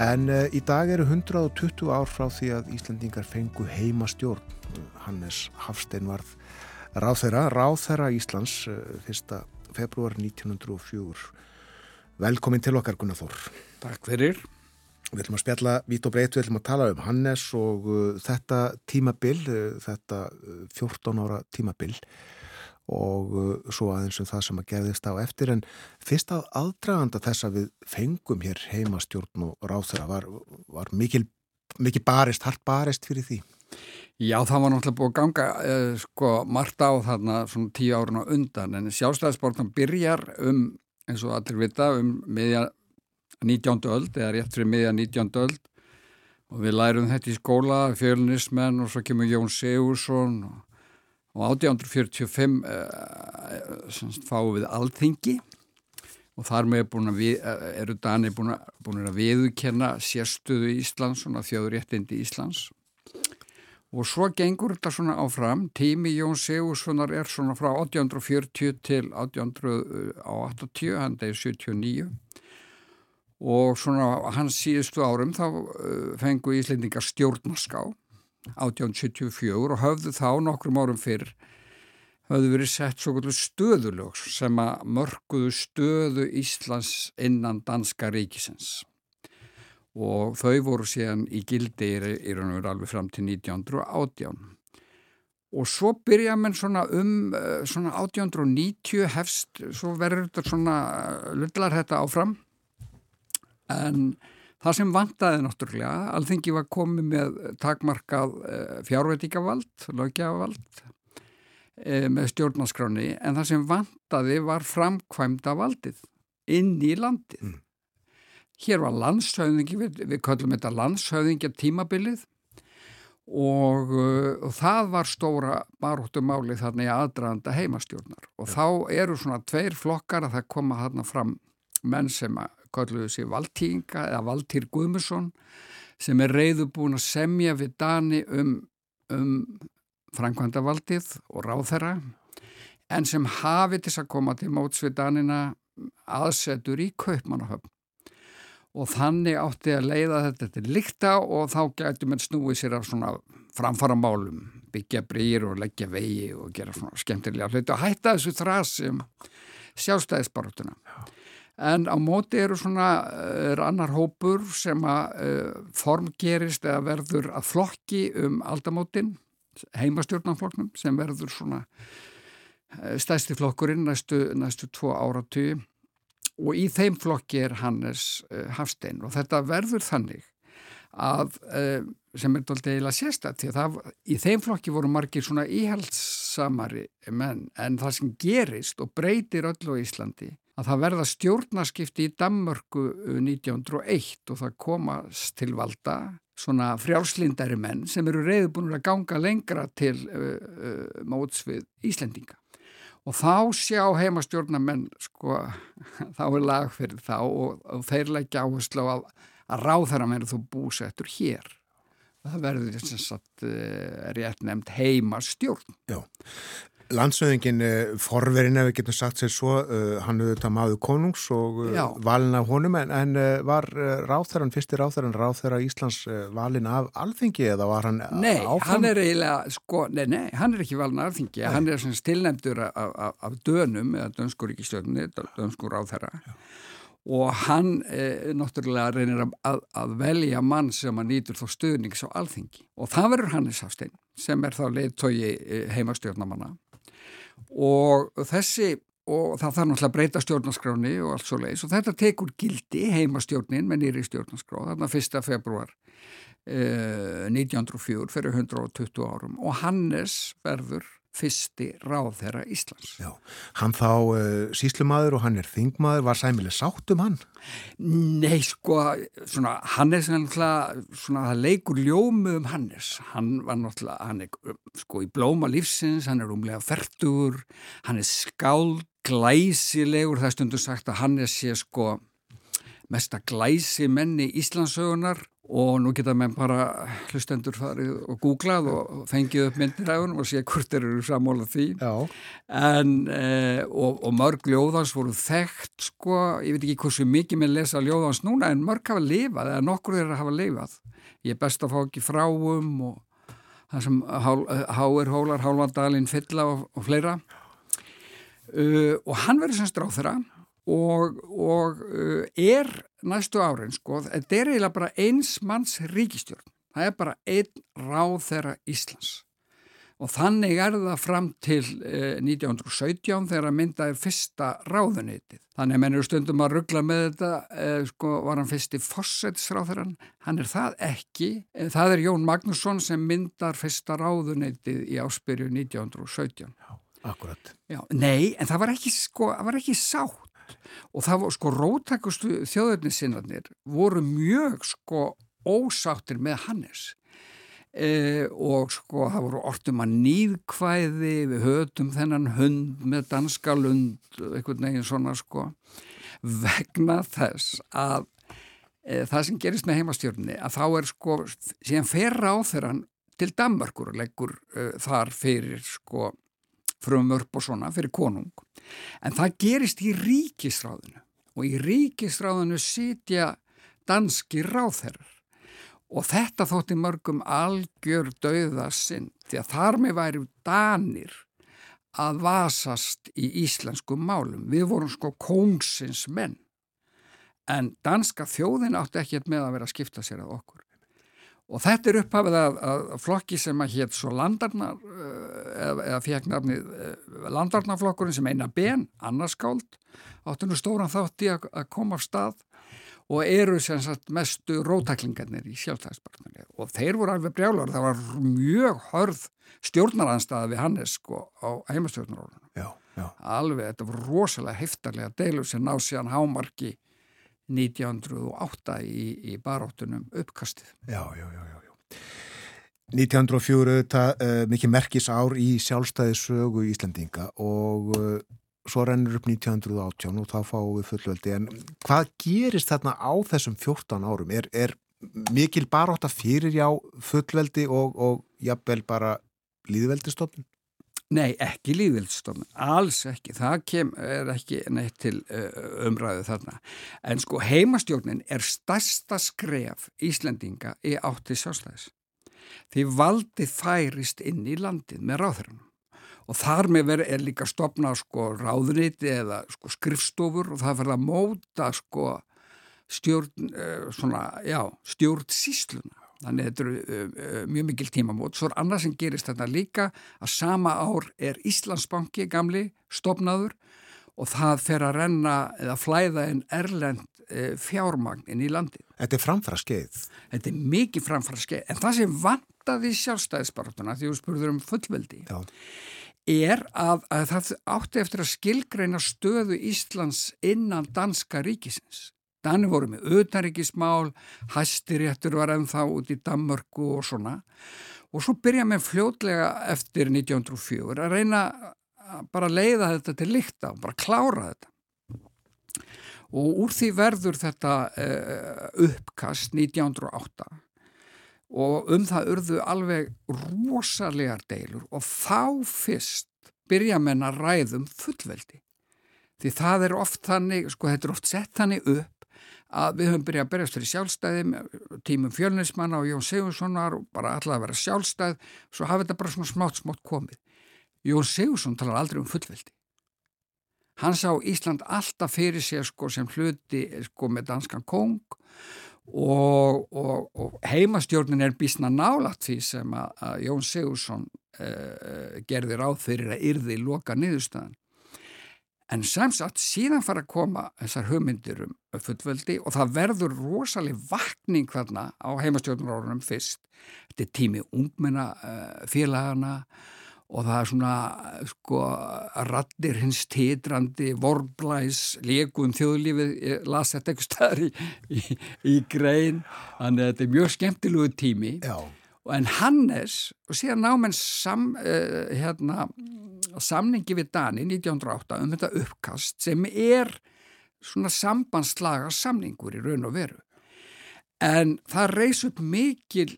En uh, í dag eru 120 ár frá því að Íslandingar fengu heima stjórn. Hannes Hafstein varð ráþeira, ráþeira Íslands uh, 1. februar 1904. Velkomin til okkar Gunnar Þór. Takk fyrir. Við ætlum að spjalla vít og breyt, við ætlum að tala um Hannes og uh, þetta tímabil, uh, þetta 14 ára tímabil og uh, svo aðeins um það sem að gerðist á eftir en fyrst að aðdraganda þess að við fengum hér heimastjórn og ráþara var, var mikil, mikil barist, hart barist fyrir því. Já, það var náttúrulega búið að ganga eh, sko margt á þarna svona tíu árun á undan en sjálfstæðisbortan byrjar um, eins og allir vita, um miðja 19. öld eða rétt fyrir miðja 19. öld og við lærum þetta í skóla, fjölunismenn og svo kemur Jón Sigursson og, og 1845 eh, fáum við alþingi og þar með við, eru Dani búin að, að viðkenna sérstöðu Íslands, svona þjóðuréttindi Íslands. Og svo gengur þetta svona áfram. Tími Jón Sigurssonar er svona frá 1840 til 1880, hann er 79 og svona hans síðustu árum þá uh, fengu Íslendingar stjórnarská 1874 og höfðu þá nokkrum árum fyrr höfðu verið sett svo kvöldu stöðulögs sem að mörguðu stöðu Íslands innan danska ríkisins. Og þau voru síðan í gildi í raun og veru alveg fram til 1918 og svo byrja menn svona um uh, svona 1890 hefst, svo verður þetta svona uh, lullar þetta áfram. En það sem vantaði náttúrulega, alþengi var komið með takmarkað eh, fjárveitíkavald, lögjavald eh, með stjórnarskráni en það sem vantaði var framkvæmda valdið inn í landið. Mm. Hér var landshauðingi, við, við kallum þetta landshauðingja tímabilið og, uh, og það var stóra baróttumáli þarna í aðdraðanda heimastjórnar og ja. þá eru svona tveir flokkar að það koma þarna fram menn sem að kalluðu sér Valtýringa eða Valtýr Guðmusson sem er reyðu búin að semja við Dani um, um framkvæmdavaldið og ráþæra en sem hafi til að koma til móts við Danina aðsetur í kaupmannahöfn. Og þannig átti að leiða þetta til líkta og þá gætu menn snúið sér af svona framfara málum byggja brýr og leggja vegi og gera svona skemmtilega hluti og hætta þessu þrasi um sjálfstæðisbarotuna en á móti eru svona er annar hópur sem að uh, formgerist eða verður að flokki um aldamótin heimastjórnanflokknum sem verður svona uh, stæsti flokkurinn næstu, næstu tvo áratu og í þeim flokki er Hannes uh, Hafstein. Og þetta verður þannig að sem er doldið eiginlega sérstætt því að það, í þeim flokki voru margir svona íhaldsamari menn. En það sem gerist og breytir öllu á Íslandi að það verða stjórnaskipti í Dammörku 1901 uh, og það komast til valda svona frjálslindari menn sem eru reyðbúinur að ganga lengra til uh, uh, móts við Íslendinga. Og þá sjá heimastjórnamenn, sko, þá er lag fyrir þá og, og þeir leggja áherslu á að, að ráðherra meður þú búsettur hér. Það verður þess að uh, rétt nefnd heimastjórn. Já, Landsöðingin eh, forverinn ef við getum sagt sér svo, uh, hann þetta maður konungs og uh, valin af honum en, en uh, var ráþæran, fyrstir ráþæran ráþæra Íslands valin af alþingi eða var hann nei, áfram? Hann eiginlega, sko, nei, nei, hann er ekki valin af alþingi, nei. hann er stilnefndur af, af, af dönum eða dönskur ríkistjóðinni, dönskur ráþæra og hann eh, náttúrulega reynir að, að velja mann sem að nýtur þó stöðnings á alþingi. Og það verður Hannes Hafstein sem er þá leiðtói heimastjórnamanna og þessi og það þarf náttúrulega að breyta stjórnarskráni og allt svo leiðis og þetta tekur gildi heimastjórnin með nýri stjórnarskrá þarna 1. februar eh, 1904 fyrir 120 árum og Hannes verður fyrsti ráðherra Íslands. Já, hann þá uh, síslumadur og hann er þingmaður, var sæmileg sátt um hann? Nei, sko, svona, Hannes er náttúrulega, svona, það leikur ljómu um Hannes. Hann var náttúrulega, hann er, sko, í blóma lífsins, hann er umlega færtur, hann er skáld, glæsilegur, það er stundu sagt að Hannes sé, sko, mesta glæsi menni Íslandsögunar og nú geta menn bara hlustendur farið og googlað og fengið upp myndiræðunum og sé hvort eru sammála því. En, e, og, og mörg ljóðans voru þekkt sko, ég veit ekki hversu mikið með lesa ljóðans núna en mörg hafa lifað eða nokkur þeirra hafa lifað. Ég er best að fá ekki fráum og það sem háir hólar, hálfandalinn, fylla og, og fleira. Uh, og hann verður sem stráð þeirra og, og uh, er næstu árin sko, þetta er eiginlega bara eins manns ríkistjórn, það er bara einn ráð þeirra Íslands og þannig er það fram til uh, 1917 þegar myndaði fyrsta ráðunitið. Þannig að menn eru stundum að ruggla með þetta, uh, sko var hann fyrsti fórsetsráðurann, hann er það ekki, uh, það er Jón Magnússon sem myndar fyrsta ráðunitið í áspyrju 1917. Já, akkurat. Já, nei, en það var ekki, sko, það var ekki sátt og það var sko rótækustu þjóðurnissinnarnir voru mjög sko ósáttir með Hannes. E, og sko það voru ortum að nýðkvæði við höfum þennan hund með danska lund eitthvað neginn svona sko vegna þess að e, það sem gerist með heimastjórni að þá er sko síðan fer ráþeran til Danmarkur og leggur e, þar fyrir sko frumvörp og svona fyrir konung en það gerist í ríkisráðinu og í ríkisráðinu sitja danski ráðherrar og þetta þótti mörgum algjör dauðasinn því að þar með væri danir að vasast í íslenskum málum. Við vorum sko kóngsins menn en danska þjóðin átti ekki með að vera að skipta sér að okkur. Og þetta er upphafið að, að flokki sem að hétt svo landarnar, eh, eða, eða fekk nafnið eh, landarnarflokkurinn sem eina ben, annarskáld, áttu nú stóran þátti að, að koma af stað og eru sem sagt mestu rótaklingarnir í sjálfstæðisbarnarlega. Og þeir voru alveg brjálar, það var mjög hörð stjórnaranstaða við Hannes sko á já. Alveg, þetta voru rosalega heftarlega deilur sem ná síðan hámarki 1908 í, í baróttunum uppkastið. Já, já, já, já. 1904 þetta uh, mikið merkis ár í sjálfstæðisögu Íslandinga og uh, svo rennur upp 1918 og þá fáum við fullveldi en hvað gerist þarna á þessum 14 árum? Er, er mikil baróta fyrir já fullveldi og, og jafnvel bara líðveldistofnun? Nei, ekki líðvildstofn, alls ekki, það kem, er ekki neitt til uh, umræðu þarna. En sko heimastjórnin er stærsta skref Íslendinga í átti sjálfstæðis. Því valdi færist inn í landið með ráðherranum. Og þar með verið er líka stopnað sko ráðuniti eða sko skrifstofur og það verða að móta sko stjórn, uh, svona, já, stjórn sísluna. Þannig að þetta eru uh, mjög mikil tímamót. Svo er annað sem gerist þetta líka að sama ár er Íslandsbanki gamli stopnaður og það fer að renna eða flæða en erlend uh, fjármagn inn í landi. Þetta er framfæra skeið. Þetta er mikið framfæra skeið. En það sem vandaði sjálfstæðisbaratuna því þú spurður um fullveldi Já. er að, að það átti eftir að skilgreina stöðu Íslands innan danska ríkisins. Danni voru með auðnaríkismál, hæstiréttur var ennþá út í Danmörku og svona og svo byrja með fljótlega eftir 1904 að reyna að bara leiða þetta til líkta og bara klára þetta. Og úr því verður þetta uh, uppkast 1908 og um það urðu alveg rosalegar deilur og þá fyrst byrja menn að ræðum fullveldi. Því það er oft þannig, sko þetta er oft sett þannig upp að við höfum byrjað að berjast fyrir sjálfstæðim tímum fjölnismanna og Jón Sigurssonar og bara alltaf að vera sjálfstæð. Svo hafi þetta bara svona smátt smátt komið. Jón Sigursson talar aldrei um fullveldi. Hann sá Ísland alltaf fyrir sér sko sem hluti sko með danskan kong og, og, og heimastjórnin er bísna nálat því sem að Jón Sigursson eh, gerði ráð fyrir að yrði loka niðurstaðan En samsagt síðan fara að koma þessar hugmyndir um fullveldi og það verður rosalega vakning þarna á heimastjórnurórunum fyrst. Þetta er tími ungmenna uh, félagana og það er svona sko rattir hins titrandi, vorblæs, legum þjóðlífið, ég las þetta eitthvað staðar í, í, í grein, þannig að þetta er mjög skemmtilegu tími. Já. En Hannes, og síðan námenn sam, uh, hérna, samningi við Dani 1908 um þetta uppkast sem er svona sambandslaga samningur í raun og veru. en það reys upp mikil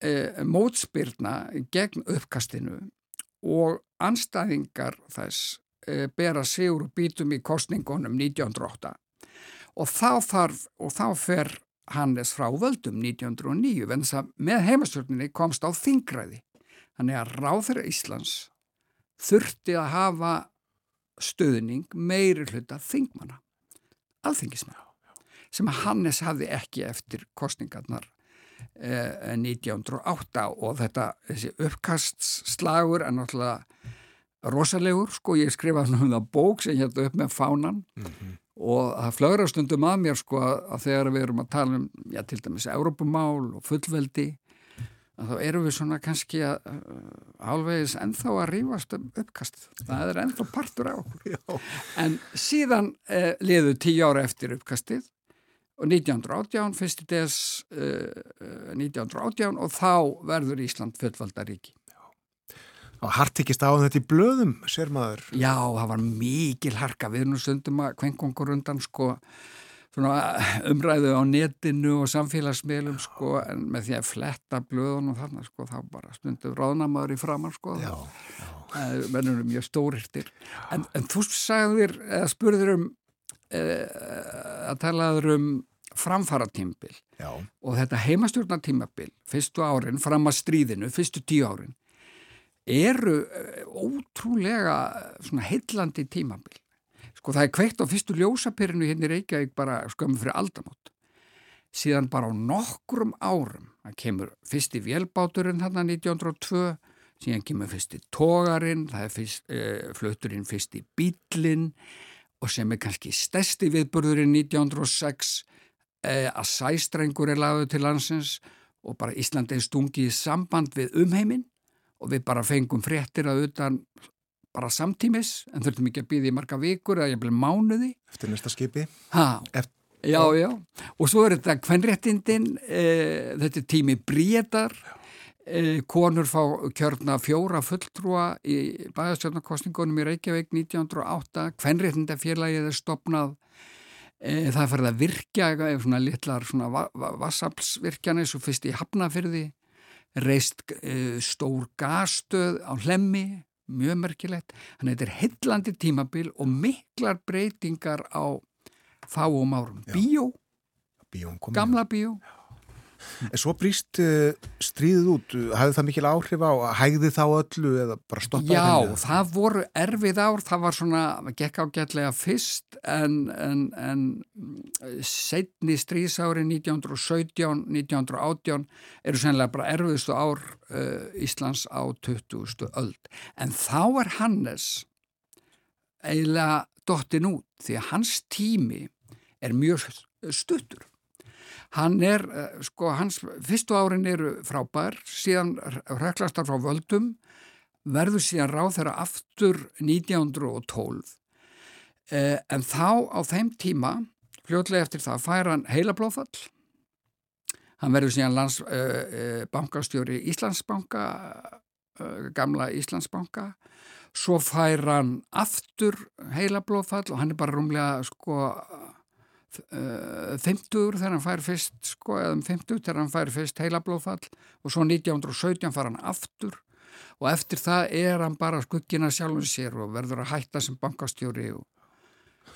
eh, mótspyrna gegn uppkastinu og anstæðingar þess eh, bera sigur og bítum í kostningunum 1908 og þá þarf og þá fer Hannes frá völdum 1909 en þess að með heimastjórninni komst á þingræði. Þannig að ráður Íslands þurfti að hafa stöðning meiri hluta þingmanna, alþingismanna, sem að Hannes hafði ekki eftir kostningarnar eh, 1908 og þetta, uppkastslagur er náttúrulega rosalegur, sko, ég skrifaði um það bók sem hérna upp með fánan. Mm -hmm og það flögra stundum að mér sko að þegar við erum að tala um, já til dæmis Európumál og fullveldi þá erum við svona kannski að álvegis uh, ennþá að rýfast um uppkast, það er ennþá partur á okkur, en síðan eh, liðu tíu ára eftir uppkastið og 1918 fyrsti des eh, 1918 og þá verður Ísland fullvaldaríki og hartikist á þetta í blöðum, sér maður. Já, það var mikil harka, við erum stundum að kvenkongur undan sko umræðu á netinu og samfélagsmiðlum sko, en með því að fletta blöðunum þarna sko, þá bara stundum ráðnamaður í framann sko, það verður mjög stórirtir. En, en þú sagðir, eða spurður um, eða, að talaður um framfaratímbil og þetta heimastjórnatímabil, fyrstu árin, fram að stríðinu, fyrstu tíu árin, eru eh, ótrúlega svona heillandi tímabil. Sko það er kveikt á fyrstu ljósapyrinu hérna í Reykjavík bara skömmu fyrir aldamót. Síðan bara á nokkrum árum, það kemur fyrsti vélbáturinn hérna 1902, síðan kemur fyrsti tógarinn, það er fyrst, eh, flöturinn fyrsti bílinn og sem er kannski stærsti viðburðurinn 1906 eh, að sæstrengur er lagðið til landsins og bara Íslandi er stungið í samband við umheiminn og við bara fengum fréttir að utan bara samtímis en þurftum ekki að býða í marga vikur eða ég bleið mánuði. Eftir næsta skipi? Eftir... Já, já, og svo er þetta kvenréttindin e, þetta er tími bríðar e, konur fá kjörna fjóra fulltrúa í bæðastjórnarkostningunum í Reykjavík 1908 kvenréttindafélagið er stopnað e, það er farið að virkja svona litlar svona va va vassaflsvirkjana eins og fyrst í Hafnafyrði reist uh, stór gasstöð á hlemmi, mjög merkilegt. Þannig að þetta er hillandi tímabil og miklar breytingar á fáum árum. Já. Bíó, gamla bíó. Já. En svo brýst uh, stríðið út, hafði það mikil áhrif á hægði þá öllu eða bara stoppaði henni? Já, það voru erfið ár, það var svona, gekk ágætlega fyrst en, en, en setni stríðsári 1917, 1918 eru sennilega bara erfiðstu ár uh, Íslands á 20. öld. En þá er Hannes eiginlega dottin út því að hans tími er mjög stuttur Hann er, eh, sko, hans fyrstu árin eru frábær, síðan ræklastar frá völdum, verður síðan ráð þeirra aftur 1912. Eh, en þá á þeim tíma, fljóðlega eftir það, fær hann heila blóðfall. Hann verður síðan lands, eh, eh bankastjóri Íslandsbanka, eh, gamla Íslandsbanka. Svo fær hann aftur heila blóðfall og hann er bara rúmlega, sko, 50 þegar hann fær fyrst sko, eða um 50 þegar hann fær fyrst heilablóðfall og svo 1917 fær hann aftur og eftir það er hann bara skuggina sjálfum sér og verður að hætta sem bankastjóri og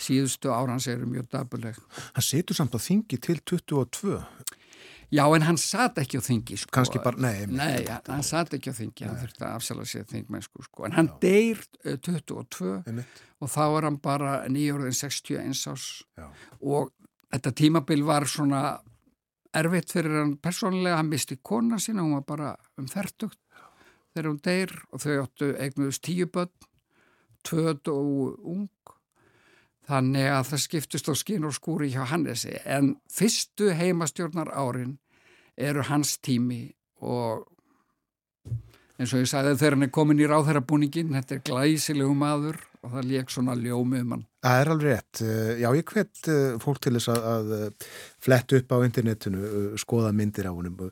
síðustu árans eru mjög dabuleg. Hann setur samt á þingi til 22 Já, en hann satt ekki á þingi, sko. Kanski bara, nei. Nei, ja, hann satt ekki á þingi, nei. hann þurfti að afsala sér þingmennsku, sko. En hann Já. deyr uh, 22 Einmitt. og þá er hann bara nýjórðin 61 ás Já. og þetta tímabil var svona erfitt fyrir hann persónulega, hann misti kona sína, hún var bara um þertugt þegar hún deyr og þau áttu eignuðust tíu börn, tvöð og ung Þannig að það skiptist á skín og skúri hjá Hannesi en fyrstu heimastjórnar árin eru hans tími og eins og ég sagði þegar hann er komin í ráðherrabúningin, þetta er glæsilegu maður og það leik svona ljómi um hann. Það er alveg rétt. Eh, já, ég hvet eh, fólk til þess að, að eh, fletta upp á internetinu, skoða myndir á húnum,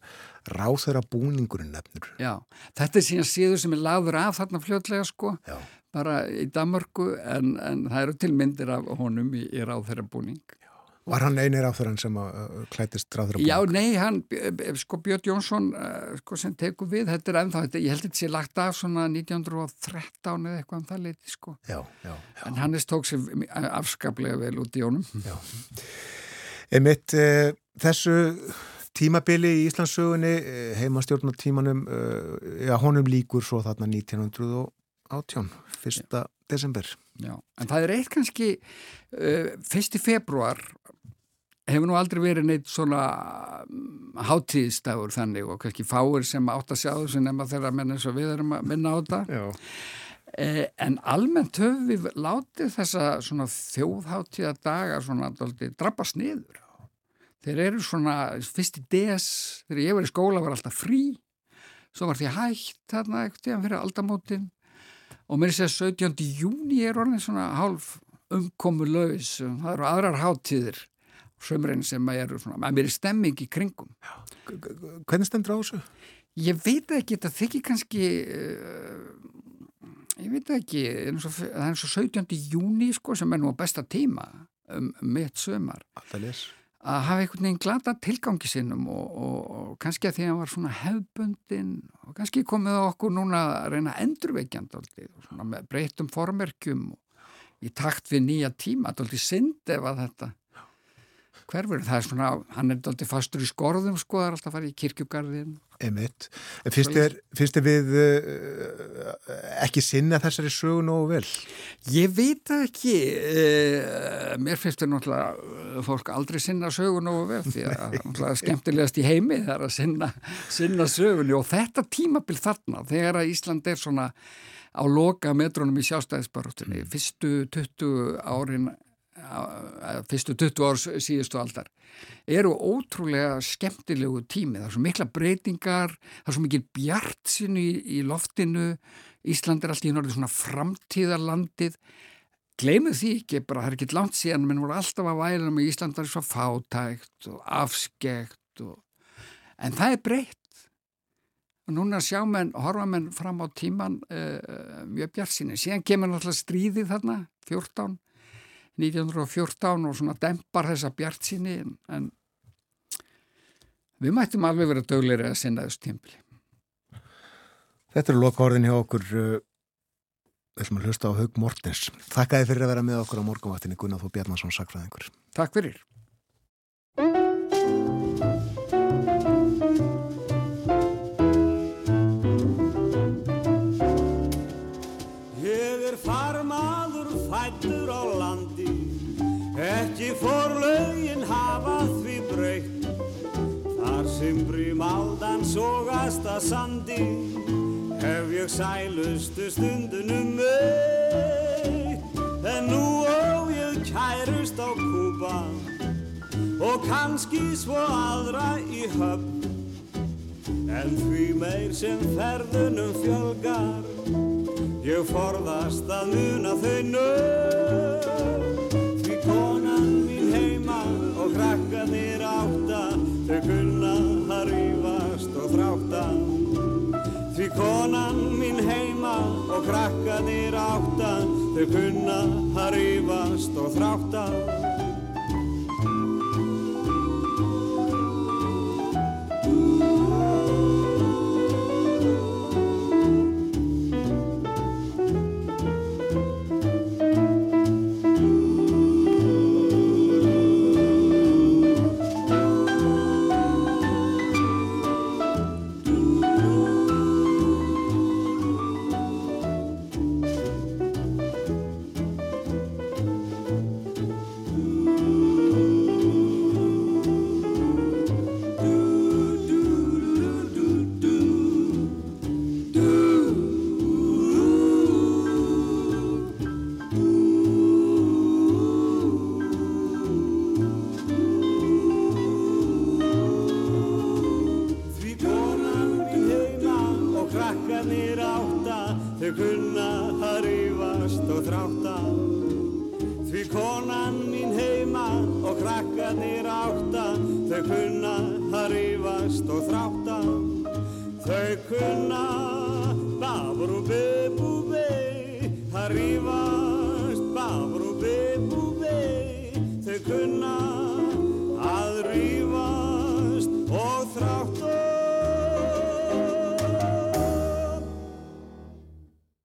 ráðherrabúningurinn nefnur. Já, þetta er síðan síður sem er lagður af þarna fljótlega sko, Já. bara í Damörgu en, en það eru til myndir af honum í, í ráðherrabúning. Var hann einir áþurann sem uh, klætist ráður Já, nei, hann, sko Björn Jónsson uh, sko, sem tekur við, þetta er ennþá þetta, ég held að þetta sé lagt af svona 1913 eða eitthvað um það leiti sko já, já, já. en Hannes tók sér afskaplega vel út í honum Já Einmitt, uh, þessu tímabili í Íslandsögunni heimastjórnatímanum já, honum líkur svo þarna 1918 1. desember Já, en það er eitt kannski uh, fyrsti februar hefur nú aldrei verið neitt svona um, hátíðstafur þannig og kannski fáir sem átt að sjá þessu nema þegar menn eins og við erum að minna á þetta. Eh, en almennt höfum við látið þessa svona þjóðháttíða dagar svona aldrei drabbast niður. Þeir eru svona fyrsti des þegar ég var í skóla var alltaf frí. Svo var því hægt þarna eitthvað fyrir aldamótin. Og mér sé að 17. júni er orðin svona hálf umkomu laus það eru aðrar háttíðir sömurinn sem eru svona, að mér er stemming í kringum Hvernig stendur á þessu? Ég veit ekki, þetta þykir kannski uh, ég veit ekki það er eins og 17. júni sko, sem er nú besta tíma um, um mitt sömar að hafa einhvern veginn glata tilgangi sinnum og, og, og kannski að því að hann var svona hefbundin og kannski komið okkur núna að reyna endurveikjand með breytum formerkjum í takt við nýja tíma, þetta er alltaf synd ef að þetta hverfur, það er svona, hann er alltaf fastur í skorðum sko, það er alltaf að fara í kirkjugarðin Emitt, finnst þér við uh, ekki sinna þessari sögu nógu vel? Ég veit ekki. Uh, mér finnst þér náttúrulega fólk aldrei sinna sögu nógu vel því að náttúrulega skemmtilegast í heimi það er að sinna, sinna sögunni. Og þetta tímabil þarna, þegar að Ísland er svona á loka metrónum í sjástæðisbaróttunni, fyrstu 20 árin fyrstu 20 árs síðustu aldar eru ótrúlega skemmtilegu tími, það er svo mikla breytingar það er svo mikil bjart sinu í, í loftinu, Ísland er alltaf í norðið svona framtíðarlandið. Gleimuð því ekki, bara það er ekki langt síðan, menn voru alltaf að væla með Ísland var svo fátækt og afskekt og... en það er breytt. Og núna sjá menn, horfa menn fram á tíman uh, mjög bjart síni, síðan kemur náttúrulega stríðið þarna, 14 1914 og svona dempar þessa bjart síni en, en við mættum alveg vera döglegri að sinna þessu tímpili. Þetta eru lokaordin hjá okkur við ætlum að hlusta á Haug Mortens. Þakkaði fyrir að vera með okkur á morgunvaktinni Gunnar Þó Bjarnarsson Sakfræðingur. Takk fyrir. Aldan sógast að sandi Hef ég sælustu stundunum meitt En nú ó ég kærust á kúpa Og kannski svo aðra í höfn. En því meir sem ferðunum fjölgar Ég forðast að muna þau nöfn og krakkanir átta Þau kunna að rífast og þrátta Þau kunna að rífast og þrátta. Því konan mín heima og krakkanir átta Þau kunna að rífast og þrátta. Þau kunna